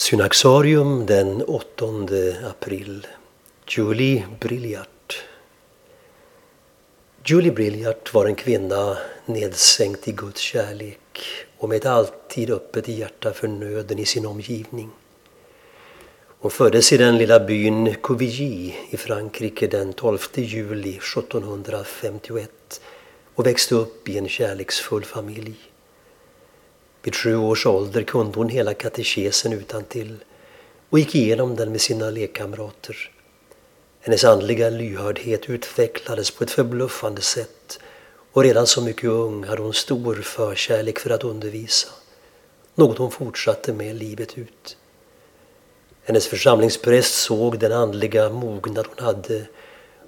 Synaxarium den 8 april. Julie Brilliart. Julie Brilliart var en kvinna nedsänkt i Guds kärlek och med ett alltid öppet hjärta för nöden i sin omgivning. Hon föddes i den lilla byn Couvilly i Frankrike den 12 juli 1751 och växte upp i en kärleksfull familj. Vid sju års ålder kunde hon hela katekesen utan till och gick igenom den med sina lekkamrater. Hennes andliga lyhördhet utvecklades på ett förbluffande sätt och redan så mycket ung hade hon stor förkärlek för att undervisa. Något hon fortsatte med livet ut. Hennes församlingspräst såg den andliga mognad hon hade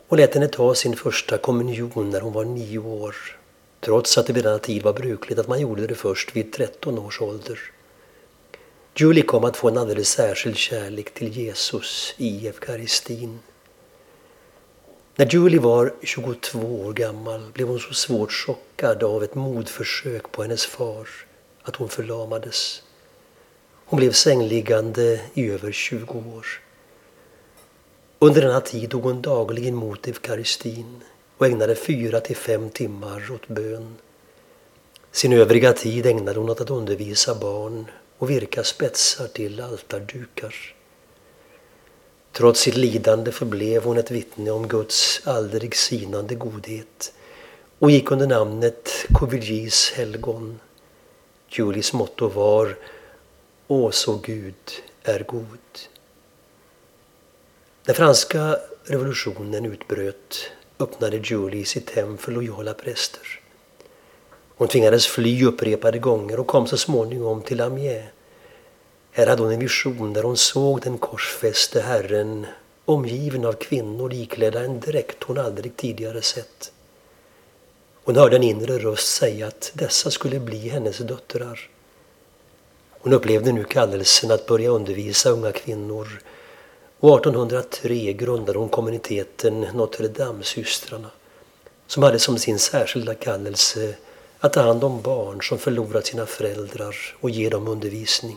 och lät henne ta sin första kommunion när hon var nio år trots att det vid denna tid var brukligt att man gjorde det först vid 13 års ålder. Julie kom att få en alldeles särskild kärlek till Jesus i eukaristin. När Julie var 22 år gammal blev hon så svårt chockad av ett mordförsök på hennes far att hon förlamades. Hon blev sängliggande i över 20 år. Under denna tid tog hon dagligen emot eukaristin och ägnade fyra till fem timmar åt bön. Sin övriga tid ägnade hon åt att undervisa barn och virka spetsar till altardukar. Trots sitt lidande förblev hon ett vittne om Guds aldrig sinande godhet och gick under namnet Covillis helgon. Julies motto var Å så Gud är god. När franska revolutionen utbröt öppnade Julie sitt hem för lojala präster. Hon tvingades fly upprepade gånger och kom så småningom till Amiens. Här hade hon en vision där hon såg den korsfäste Herren omgiven av kvinnor iklädda en dräkt hon aldrig tidigare sett. Hon hörde en inre röst säga att dessa skulle bli hennes döttrar. Hon upplevde nu kallelsen att börja undervisa unga kvinnor och 1803 grundade hon kommuniteten Notre Dame-systrarna som hade som sin särskilda kallelse att ta hand om barn som förlorat sina föräldrar och ge dem undervisning.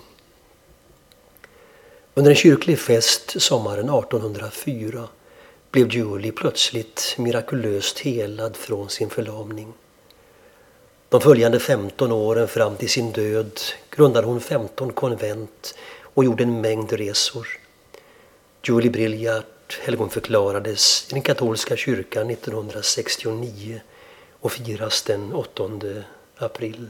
Under en kyrklig fest sommaren 1804 blev Julie plötsligt mirakulöst helad från sin förlamning. De följande 15 åren fram till sin död grundade hon 15 konvent och gjorde en mängd resor. Julie Brilliart helgonförklarades i den katolska kyrkan 1969 och firas den 8 april.